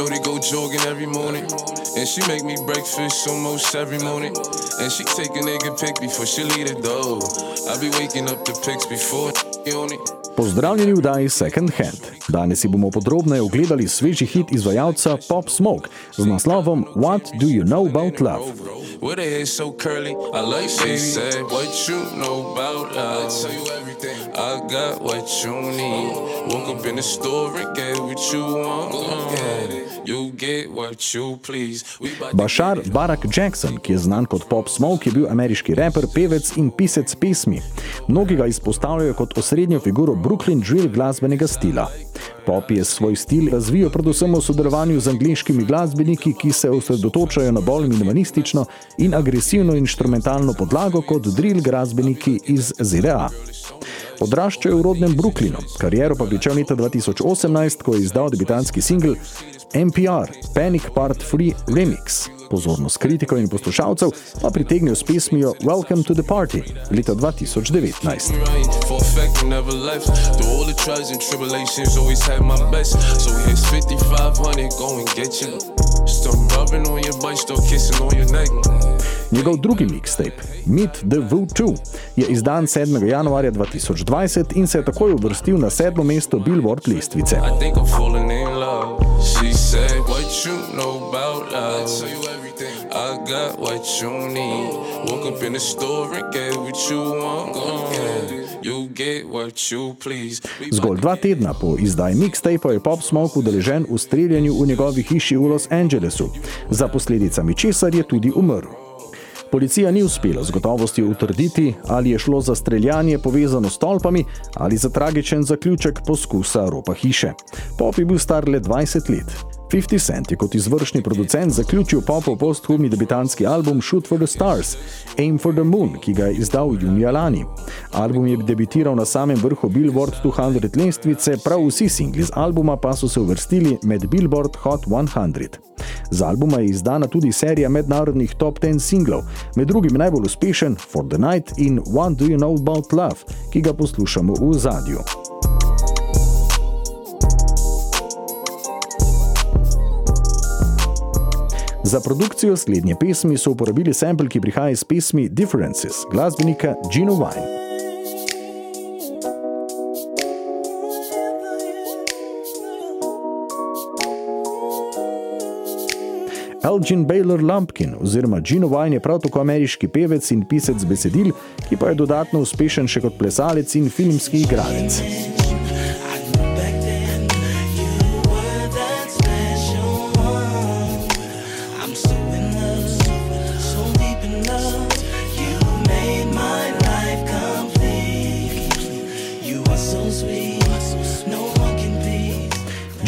Shorty go jogging every morning. And she make me breakfast almost every morning. And she take a nigga pic before she leave the door. I be waking up the pics before on it. Pozdravljeni v Daji Second Hand. Danes si bomo podrobneje ogledali sveži hit izvajalca Pop Smoke z naslovom What Do You Know About Love? With her hair so curly, I like she said, What you know about love? I tell you everything. I got what you need. Woke up in the store and get what you want. Get it. You get what you please. We bout to Bashar Barack Jackson, ki je znan kot Pop Smoke, je bil ameriški raper, pevec in pisec pesmi. Mnogi ga izpostavljajo kot osrednjo figuro Brooklyn drill glasbenega stila. Pop je svoj stil razvijal predvsem v sodelovanju z angliškimi glasbeniki, ki se osredotočajo na bolj minimalistično in agresivno instrumentalno podlago kot drill glasbeniki iz ZDA. Odraščal je v rodnem Brooklynu, kariero pa pričel leta 2018, ko je izdal debitanski singel NPR Panic Part 3 Remix. Pozornost kritikov in poslušalcev pa pritegnil s pesmijo Welcome to the Party leta 2019. right for a fact I never left. Through all the trials and tribulations, always had my best. So here's 5500, go and get you. Start rubbing on your butt, start kissing on your neck. Njegov drugi mixtape, Meet the Voo 2, je izdan 7. januarja 2020 in se je takoj uvrstil na sedmo mesto Billboard lestvice. I think I'm falling in love. She said, What you know about love? I got what you need. Woke up in the store and get what you want. You get what you please. Zgolj dva tedna po izdaji mixtapea je Pop Smoke udeležen v streljanju v njegovi hiši v Los Angelesu, za posledicami česar je tudi umrl. Policija ni uspela z gotovostjo utrditi, ali je šlo za streljanje povezano s tolpami ali za tragičen zaključek poskusa ropa hiše. Pop je bil star le 20 let. 50 Cent je kot izvršni producent zaključil popov posthumni debitanski album Shoot for the Stars, Aim for the Moon, ki ga je izdal junija lani. Album je debitiral na samem vrhu Billboard 200 lestvice, prav vsi singli z albuma pa so se uvrstili med Billboard Hot 100. Z albuma je izdana tudi serija mednarodnih top 10 singlov, med drugim najbolj uspešen For the Night in What Do You Know About Love, ki ga poslušamo v zadju. Za produkcijo slednje pesmi so uporabili sample, ki prihaja iz pesmi Differences glasbenika Gino Wine. Elgin Baylor Lumpkin oziroma Gino Wine je prav tako ameriški pevec in pisec besedil, ki pa je dodatno uspešen še kot plesalec in filmski igralec.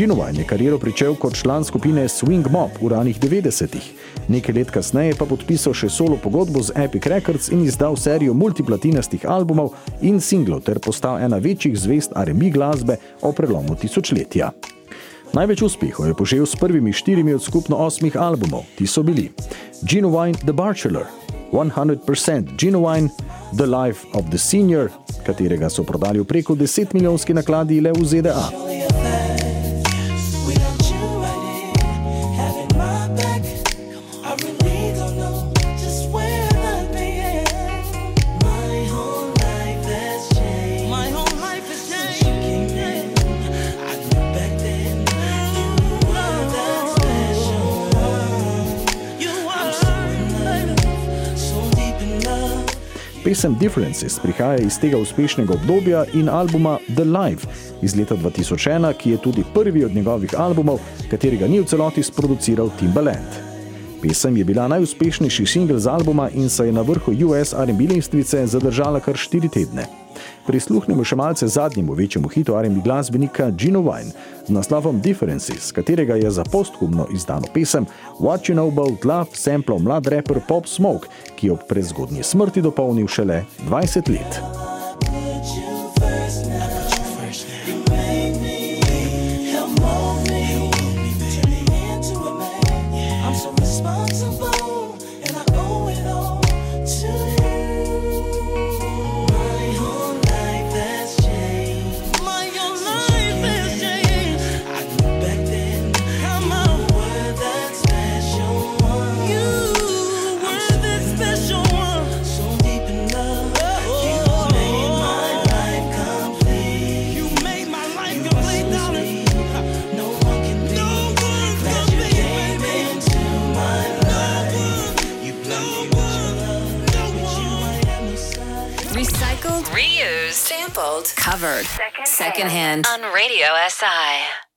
Gino Wine je kariero pričel kot član skupine Swing Mob v ranih 90-ih. Nekaj let kasneje pa podpisal še solo pogodbo z Epic Records in izdal serijo multiplatinastih albumov in singlov ter postal ena večjih zvest R&B glasbe o prelomu tisočletja. Največ uspehov je požel s prvimi štirimi od skupno osmih albumov. Ti so bili Gino Wine The Bachelor, 100% Gino Wine, The Life of the Senior, katerega so prodali v preko 10 milijonski nakladi le v ZDA. Pesem Differences prihaja iz tega uspešnega obdobja in albuma The Live iz leta 2001, ki je tudi prvi od njegovih albumov, katerega ni v celoti sproduciral Timbaland. Pesem je bila najuspešnejši singl z albuma in se je na vrhu US R&B lestvice zadržala kar štiri tedne. Prisluhnemo še malce zadnjemu večjemu hitu R&B glasbenika Gino Wine z naslovom Differences, katerega je za posthumno izdano pesem What You Know About Love samplal mlad raper Pop Smoke, ki je ob prezgodnji smrti dopolnil šele 20 let. Reused, sampled, covered. Secondhand on Radio SI.